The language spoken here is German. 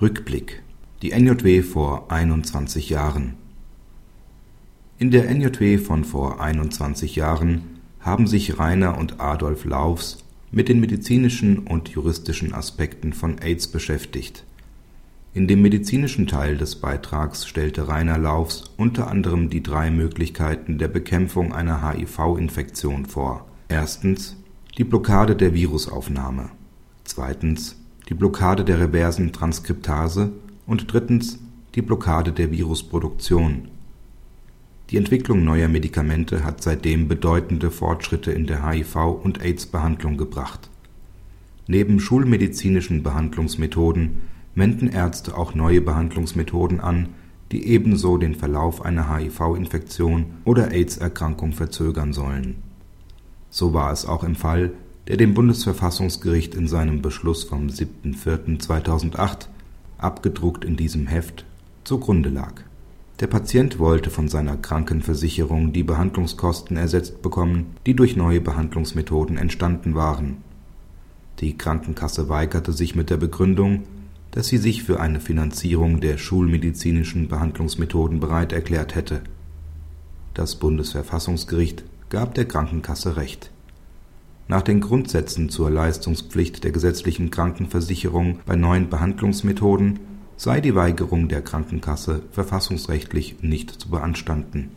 Rückblick Die NJW vor 21 Jahren In der NJW von vor 21 Jahren haben sich Rainer und Adolf Laufs mit den medizinischen und juristischen Aspekten von Aids beschäftigt. In dem medizinischen Teil des Beitrags stellte Rainer Laufs unter anderem die drei Möglichkeiten der Bekämpfung einer HIV-Infektion vor. Erstens die Blockade der Virusaufnahme, zweitens die Blockade der reversen Transkriptase und drittens die Blockade der Virusproduktion. Die Entwicklung neuer Medikamente hat seitdem bedeutende Fortschritte in der HIV- und AIDS-Behandlung gebracht. Neben schulmedizinischen Behandlungsmethoden wenden Ärzte auch neue Behandlungsmethoden an, die ebenso den Verlauf einer HIV-Infektion oder AIDS-Erkrankung verzögern sollen. So war es auch im Fall der dem Bundesverfassungsgericht in seinem Beschluss vom 7.4.2008, abgedruckt in diesem Heft, zugrunde lag. Der Patient wollte von seiner Krankenversicherung die Behandlungskosten ersetzt bekommen, die durch neue Behandlungsmethoden entstanden waren. Die Krankenkasse weigerte sich mit der Begründung, dass sie sich für eine Finanzierung der schulmedizinischen Behandlungsmethoden bereit erklärt hätte. Das Bundesverfassungsgericht gab der Krankenkasse Recht nach den Grundsätzen zur Leistungspflicht der gesetzlichen Krankenversicherung bei neuen Behandlungsmethoden sei die Weigerung der Krankenkasse verfassungsrechtlich nicht zu beanstanden